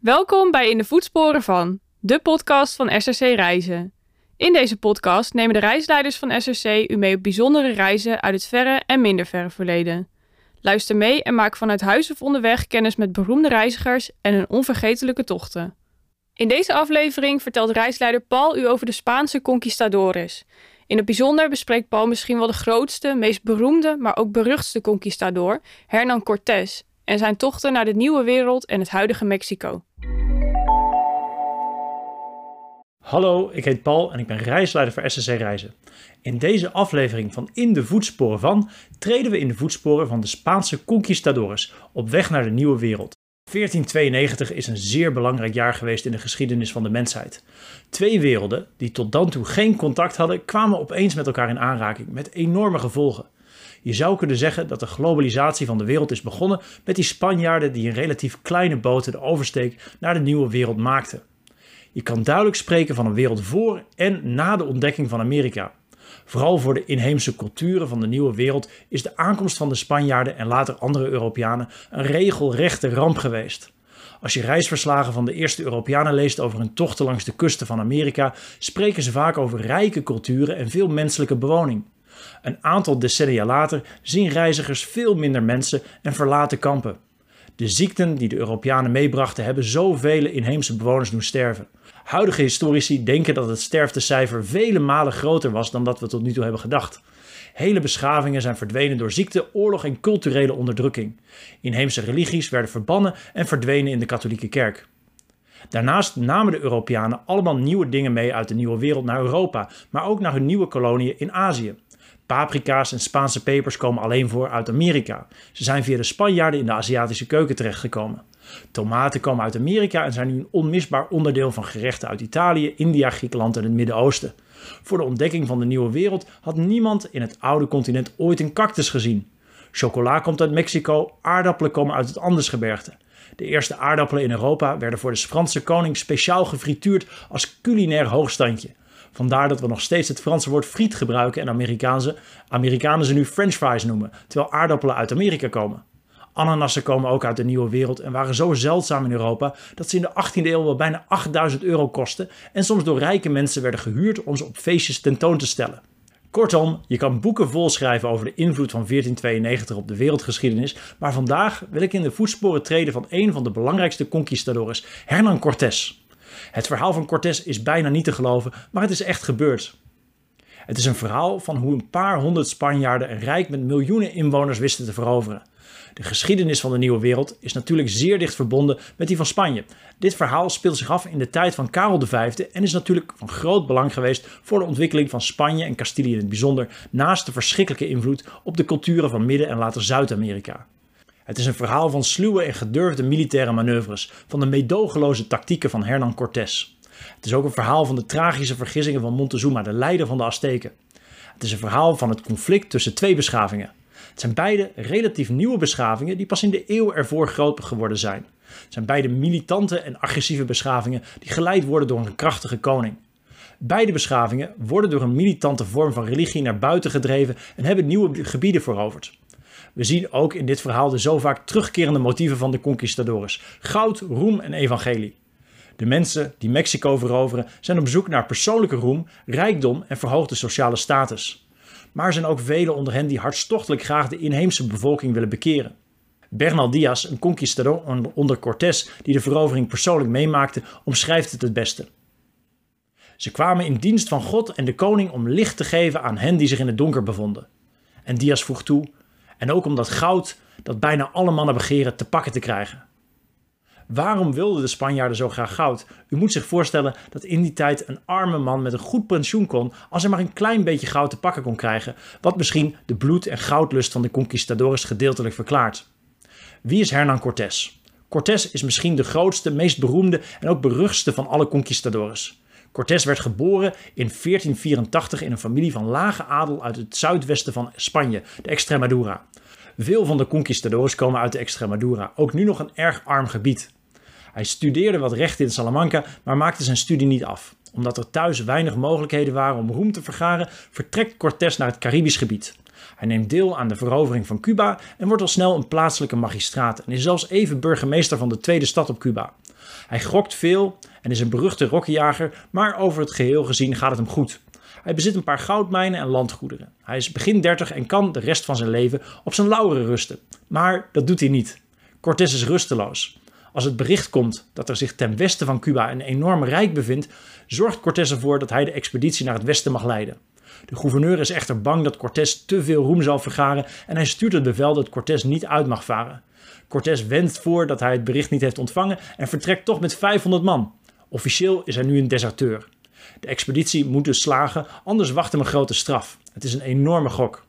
Welkom bij In de Voetsporen van, de podcast van SRC Reizen. In deze podcast nemen de reisleiders van SRC u mee op bijzondere reizen uit het verre en minder verre verleden. Luister mee en maak vanuit huis of onderweg kennis met beroemde reizigers en hun onvergetelijke tochten. In deze aflevering vertelt reisleider Paul u over de Spaanse conquistadores. In het bijzonder bespreekt Paul misschien wel de grootste, meest beroemde, maar ook beruchtste conquistador, Hernán Cortés, en zijn tochten naar de nieuwe wereld en het huidige Mexico. Hallo, ik heet Paul en ik ben reisleider voor SSC Reizen. In deze aflevering van In de Voetsporen van treden we in de voetsporen van de Spaanse conquistadores op weg naar de nieuwe wereld. 1492 is een zeer belangrijk jaar geweest in de geschiedenis van de mensheid. Twee werelden, die tot dan toe geen contact hadden, kwamen opeens met elkaar in aanraking, met enorme gevolgen. Je zou kunnen zeggen dat de globalisatie van de wereld is begonnen met die Spanjaarden die in relatief kleine boten de oversteek naar de nieuwe wereld maakten. Je kan duidelijk spreken van een wereld voor en na de ontdekking van Amerika. Vooral voor de inheemse culturen van de nieuwe wereld is de aankomst van de Spanjaarden en later andere Europeanen een regelrechte ramp geweest. Als je reisverslagen van de eerste Europeanen leest over hun tochten langs de kusten van Amerika, spreken ze vaak over rijke culturen en veel menselijke bewoning. Een aantal decennia later zien reizigers veel minder mensen en verlaten kampen. De ziekten die de Europeanen meebrachten hebben zoveel inheemse bewoners doen sterven. Huidige historici denken dat het sterftecijfer vele malen groter was dan dat we tot nu toe hebben gedacht. Hele beschavingen zijn verdwenen door ziekte, oorlog en culturele onderdrukking. Inheemse religies werden verbannen en verdwenen in de katholieke kerk. Daarnaast namen de Europeanen allemaal nieuwe dingen mee uit de nieuwe wereld naar Europa, maar ook naar hun nieuwe koloniën in Azië. Paprika's en Spaanse pepers komen alleen voor uit Amerika. Ze zijn via de Spanjaarden in de Aziatische keuken terechtgekomen. Tomaten komen uit Amerika en zijn nu een onmisbaar onderdeel van gerechten uit Italië, India, Griekenland en het Midden-Oosten. Voor de ontdekking van de nieuwe wereld had niemand in het oude continent ooit een cactus gezien. Chocola komt uit Mexico, aardappelen komen uit het Andesgebergte. De eerste aardappelen in Europa werden voor de Franse koning speciaal gefrituurd als culinair hoogstandje. Vandaar dat we nog steeds het Franse woord friet gebruiken en Amerikaanse, Amerikanen ze nu French fries noemen, terwijl aardappelen uit Amerika komen. Ananassen komen ook uit de nieuwe wereld en waren zo zeldzaam in Europa dat ze in de 18e eeuw wel bijna 8000 euro kosten en soms door rijke mensen werden gehuurd om ze op feestjes tentoon te stellen. Kortom, je kan boeken volschrijven over de invloed van 1492 op de wereldgeschiedenis, maar vandaag wil ik in de voetsporen treden van een van de belangrijkste conquistadores, Hernán Cortés. Het verhaal van Cortés is bijna niet te geloven, maar het is echt gebeurd. Het is een verhaal van hoe een paar honderd Spanjaarden een rijk met miljoenen inwoners wisten te veroveren. De geschiedenis van de Nieuwe Wereld is natuurlijk zeer dicht verbonden met die van Spanje. Dit verhaal speelt zich af in de tijd van Karel V en is natuurlijk van groot belang geweest voor de ontwikkeling van Spanje en Castilië in het bijzonder, naast de verschrikkelijke invloed op de culturen van Midden- en later Zuid-Amerika. Het is een verhaal van sluwe en gedurfde militaire manoeuvres, van de meedogenloze tactieken van Hernán Cortés. Het is ook een verhaal van de tragische vergissingen van Montezuma, de leider van de Azteken. Het is een verhaal van het conflict tussen twee beschavingen. Het zijn beide relatief nieuwe beschavingen die pas in de eeuw ervoor groot geworden zijn. Het zijn beide militante en agressieve beschavingen die geleid worden door een krachtige koning. Beide beschavingen worden door een militante vorm van religie naar buiten gedreven en hebben nieuwe gebieden veroverd. We zien ook in dit verhaal de zo vaak terugkerende motieven van de conquistadores: goud, roem en evangelie. De mensen die Mexico veroveren zijn op zoek naar persoonlijke roem, rijkdom en verhoogde sociale status. Maar er zijn ook velen onder hen die hartstochtelijk graag de inheemse bevolking willen bekeren. Bernal Diaz, een conquistador onder Cortés die de verovering persoonlijk meemaakte, omschrijft het het beste. Ze kwamen in dienst van God en de koning om licht te geven aan hen die zich in het donker bevonden. En Diaz voegt toe: en ook om dat goud dat bijna alle mannen begeren te pakken te krijgen. Waarom wilden de Spanjaarden zo graag goud? U moet zich voorstellen dat in die tijd een arme man met een goed pensioen kon als hij maar een klein beetje goud te pakken kon krijgen, wat misschien de bloed- en goudlust van de conquistadores gedeeltelijk verklaart. Wie is Hernán Cortés? Cortés is misschien de grootste, meest beroemde en ook beruchtste van alle conquistadores. Cortés werd geboren in 1484 in een familie van lage adel uit het zuidwesten van Spanje, de Extremadura. Veel van de conquistadores komen uit de Extremadura, ook nu nog een erg arm gebied. Hij studeerde wat recht in Salamanca, maar maakte zijn studie niet af. Omdat er thuis weinig mogelijkheden waren om roem te vergaren, vertrekt Cortés naar het Caribisch gebied. Hij neemt deel aan de verovering van Cuba en wordt al snel een plaatselijke magistraat en is zelfs even burgemeester van de tweede stad op Cuba. Hij gokt veel en is een beruchte rokkenjager, maar over het geheel gezien gaat het hem goed. Hij bezit een paar goudmijnen en landgoederen. Hij is begin 30 en kan de rest van zijn leven op zijn lauren rusten. Maar dat doet hij niet. Cortés is rusteloos. Als het bericht komt dat er zich ten westen van Cuba een enorm rijk bevindt, zorgt Cortés ervoor dat hij de expeditie naar het westen mag leiden. De gouverneur is echter bang dat Cortés te veel roem zal vergaren en hij stuurt het bevel dat Cortés niet uit mag varen. Cortés wendt voor dat hij het bericht niet heeft ontvangen en vertrekt toch met 500 man. Officieel is hij nu een deserteur. De expeditie moet dus slagen, anders wacht hem een grote straf. Het is een enorme gok.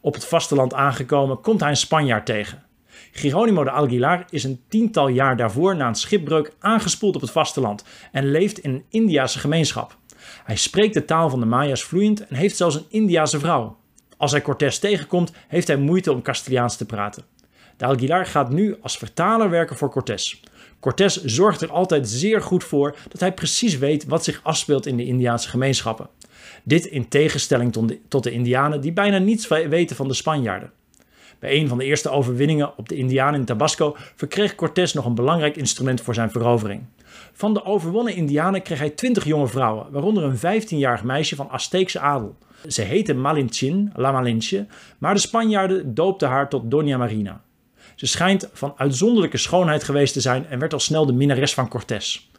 Op het vasteland aangekomen komt hij een Spanjaard tegen. Geronimo de Aguilar is een tiental jaar daarvoor na een schipbreuk aangespoeld op het vasteland en leeft in een Indiase gemeenschap. Hij spreekt de taal van de Maya's vloeiend en heeft zelfs een Indiase vrouw. Als hij Cortés tegenkomt, heeft hij moeite om Castiliaans te praten. De Aguilar gaat nu als vertaler werken voor Cortés. Cortés zorgt er altijd zeer goed voor dat hij precies weet wat zich afspeelt in de Indiaanse gemeenschappen. Dit in tegenstelling tot de Indianen die bijna niets weten van de Spanjaarden. Bij een van de eerste overwinningen op de Indianen in Tabasco verkreeg Cortés nog een belangrijk instrument voor zijn verovering. Van de overwonnen Indianen kreeg hij 20 jonge vrouwen, waaronder een 15-jarig meisje van Azteekse adel. Ze heette Malinchin, La Malinche, maar de Spanjaarden doopten haar tot Doña Marina. Ze schijnt van uitzonderlijke schoonheid geweest te zijn en werd al snel de minnares van Cortés.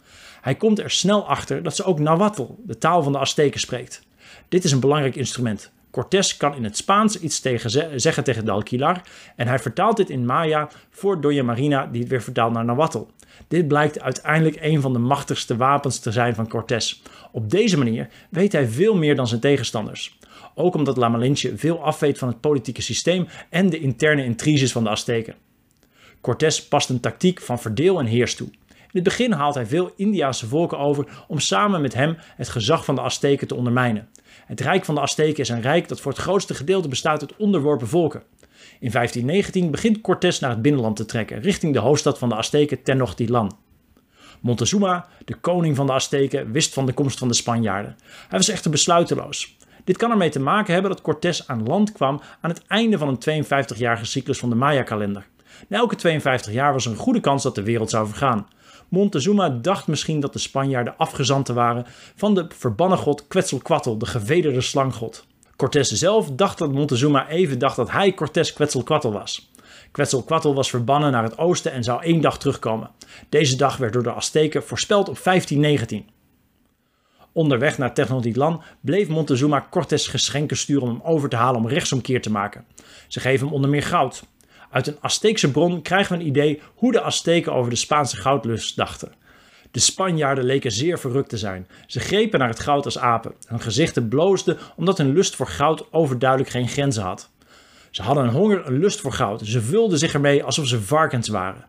Hij komt er snel achter dat ze ook Nahuatl, de taal van de Azteken, spreekt. Dit is een belangrijk instrument. Cortés kan in het Spaans iets tegen zeggen tegen de Alquilar en hij vertaalt dit in Maya voor Doña Marina die het weer vertaalt naar Nahuatl. Dit blijkt uiteindelijk een van de machtigste wapens te zijn van Cortés. Op deze manier weet hij veel meer dan zijn tegenstanders. Ook omdat La Malinche veel afweet van het politieke systeem en de interne intriges van de Azteken. Cortés past een tactiek van verdeel en heers toe. In het begin haalt hij veel Indiase volken over om samen met hem het gezag van de Azteken te ondermijnen. Het rijk van de Azteken is een rijk dat voor het grootste gedeelte bestaat uit onderworpen volken. In 1519 begint Cortés naar het binnenland te trekken, richting de hoofdstad van de Azteken Tenochtitlan. Montezuma, de koning van de Azteken, wist van de komst van de Spanjaarden. Hij was echter besluiteloos. Dit kan ermee te maken hebben dat Cortés aan land kwam aan het einde van een 52-jarige cyclus van de Maya-kalender. Na elke 52 jaar was er een goede kans dat de wereld zou vergaan. Montezuma dacht misschien dat de Spanjaarden afgezanten waren van de verbannen god Quetzalcoatl, de gevederde slanggod. Cortés zelf dacht dat Montezuma even dacht dat hij Cortés Quetzalcoatl was. Quetzalcoatl was verbannen naar het oosten en zou één dag terugkomen. Deze dag werd door de Azteken voorspeld op 1519. Onderweg naar Tenochtitlan bleef Montezuma Cortés geschenken sturen om hem over te halen om rechtsomkeer te maken. Ze geven hem onder meer goud. Uit een Azteekse bron krijgen we een idee hoe de Azteken over de Spaanse goudlust dachten. De Spanjaarden leken zeer verrukt te zijn. Ze grepen naar het goud als apen. Hun gezichten bloosden omdat hun lust voor goud overduidelijk geen grenzen had. Ze hadden een honger, een lust voor goud. Ze vulden zich ermee alsof ze varkens waren.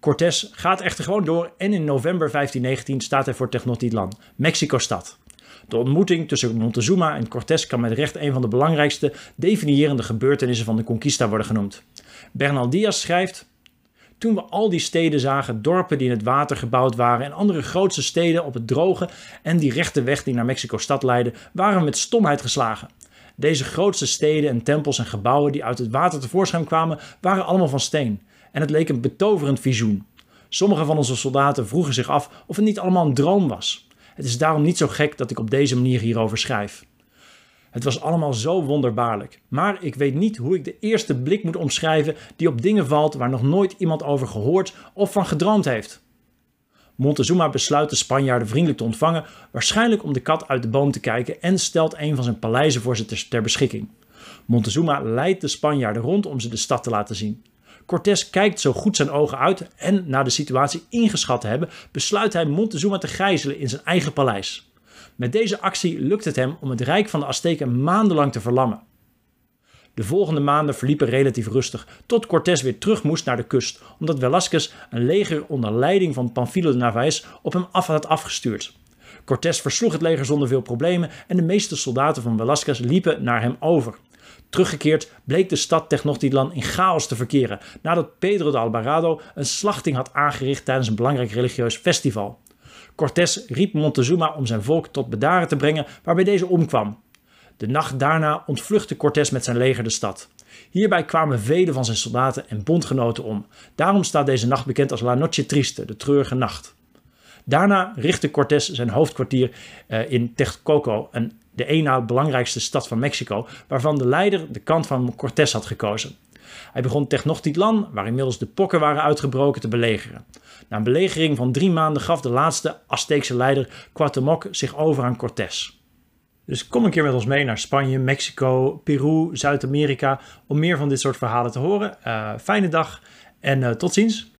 Cortés gaat echter gewoon door en in november 1519 staat hij voor Tenochtitlan, Mexico-stad. De ontmoeting tussen Montezuma en Cortés kan met recht een van de belangrijkste definiërende gebeurtenissen van de conquista worden genoemd. Bernal Diaz schrijft: Toen we al die steden zagen, dorpen die in het water gebouwd waren en andere grootse steden op het droge en die rechte weg die naar Mexico-stad leidde, waren we met stomheid geslagen. Deze grootste steden en tempels en gebouwen die uit het water tevoorschijn kwamen, waren allemaal van steen. En het leek een betoverend visioen. Sommige van onze soldaten vroegen zich af of het niet allemaal een droom was. Het is daarom niet zo gek dat ik op deze manier hierover schrijf. Het was allemaal zo wonderbaarlijk, maar ik weet niet hoe ik de eerste blik moet omschrijven die op dingen valt waar nog nooit iemand over gehoord of van gedroomd heeft. Montezuma besluit de Spanjaarden vriendelijk te ontvangen, waarschijnlijk om de kat uit de boom te kijken en stelt een van zijn paleizen voor ze ter beschikking. Montezuma leidt de Spanjaarden rond om ze de stad te laten zien. Cortés kijkt zo goed zijn ogen uit en na de situatie ingeschat te hebben, besluit hij Montezuma te gijzelen in zijn eigen paleis. Met deze actie lukt het hem om het rijk van de Azteken maandenlang te verlammen. De volgende maanden verliepen relatief rustig, tot Cortés weer terug moest naar de kust, omdat Velázquez een leger onder leiding van Panfilo de Narváez op hem af had afgestuurd. Cortés versloeg het leger zonder veel problemen en de meeste soldaten van Velázquez liepen naar hem over. Teruggekeerd bleek de stad Tenochtitlan in chaos te verkeren nadat Pedro de Alvarado een slachting had aangericht tijdens een belangrijk religieus festival. Cortés riep Montezuma om zijn volk tot bedaren te brengen, waarbij deze omkwam. De nacht daarna ontvluchtte Cortés met zijn leger de stad. Hierbij kwamen vele van zijn soldaten en bondgenoten om. Daarom staat deze nacht bekend als La Noche Triste, de treurige nacht. Daarna richtte Cortés zijn hoofdkwartier uh, in Texcoco, een, de één na belangrijkste stad van Mexico, waarvan de leider de kant van Cortés had gekozen. Hij begon Tenochtitlan, waar inmiddels de pokken waren uitgebroken, te belegeren. Na een belegering van drie maanden gaf de laatste Azteekse leider Cuauhtémoc zich over aan Cortés. Dus kom een keer met ons mee naar Spanje, Mexico, Peru, Zuid-Amerika om meer van dit soort verhalen te horen. Uh, fijne dag en uh, tot ziens.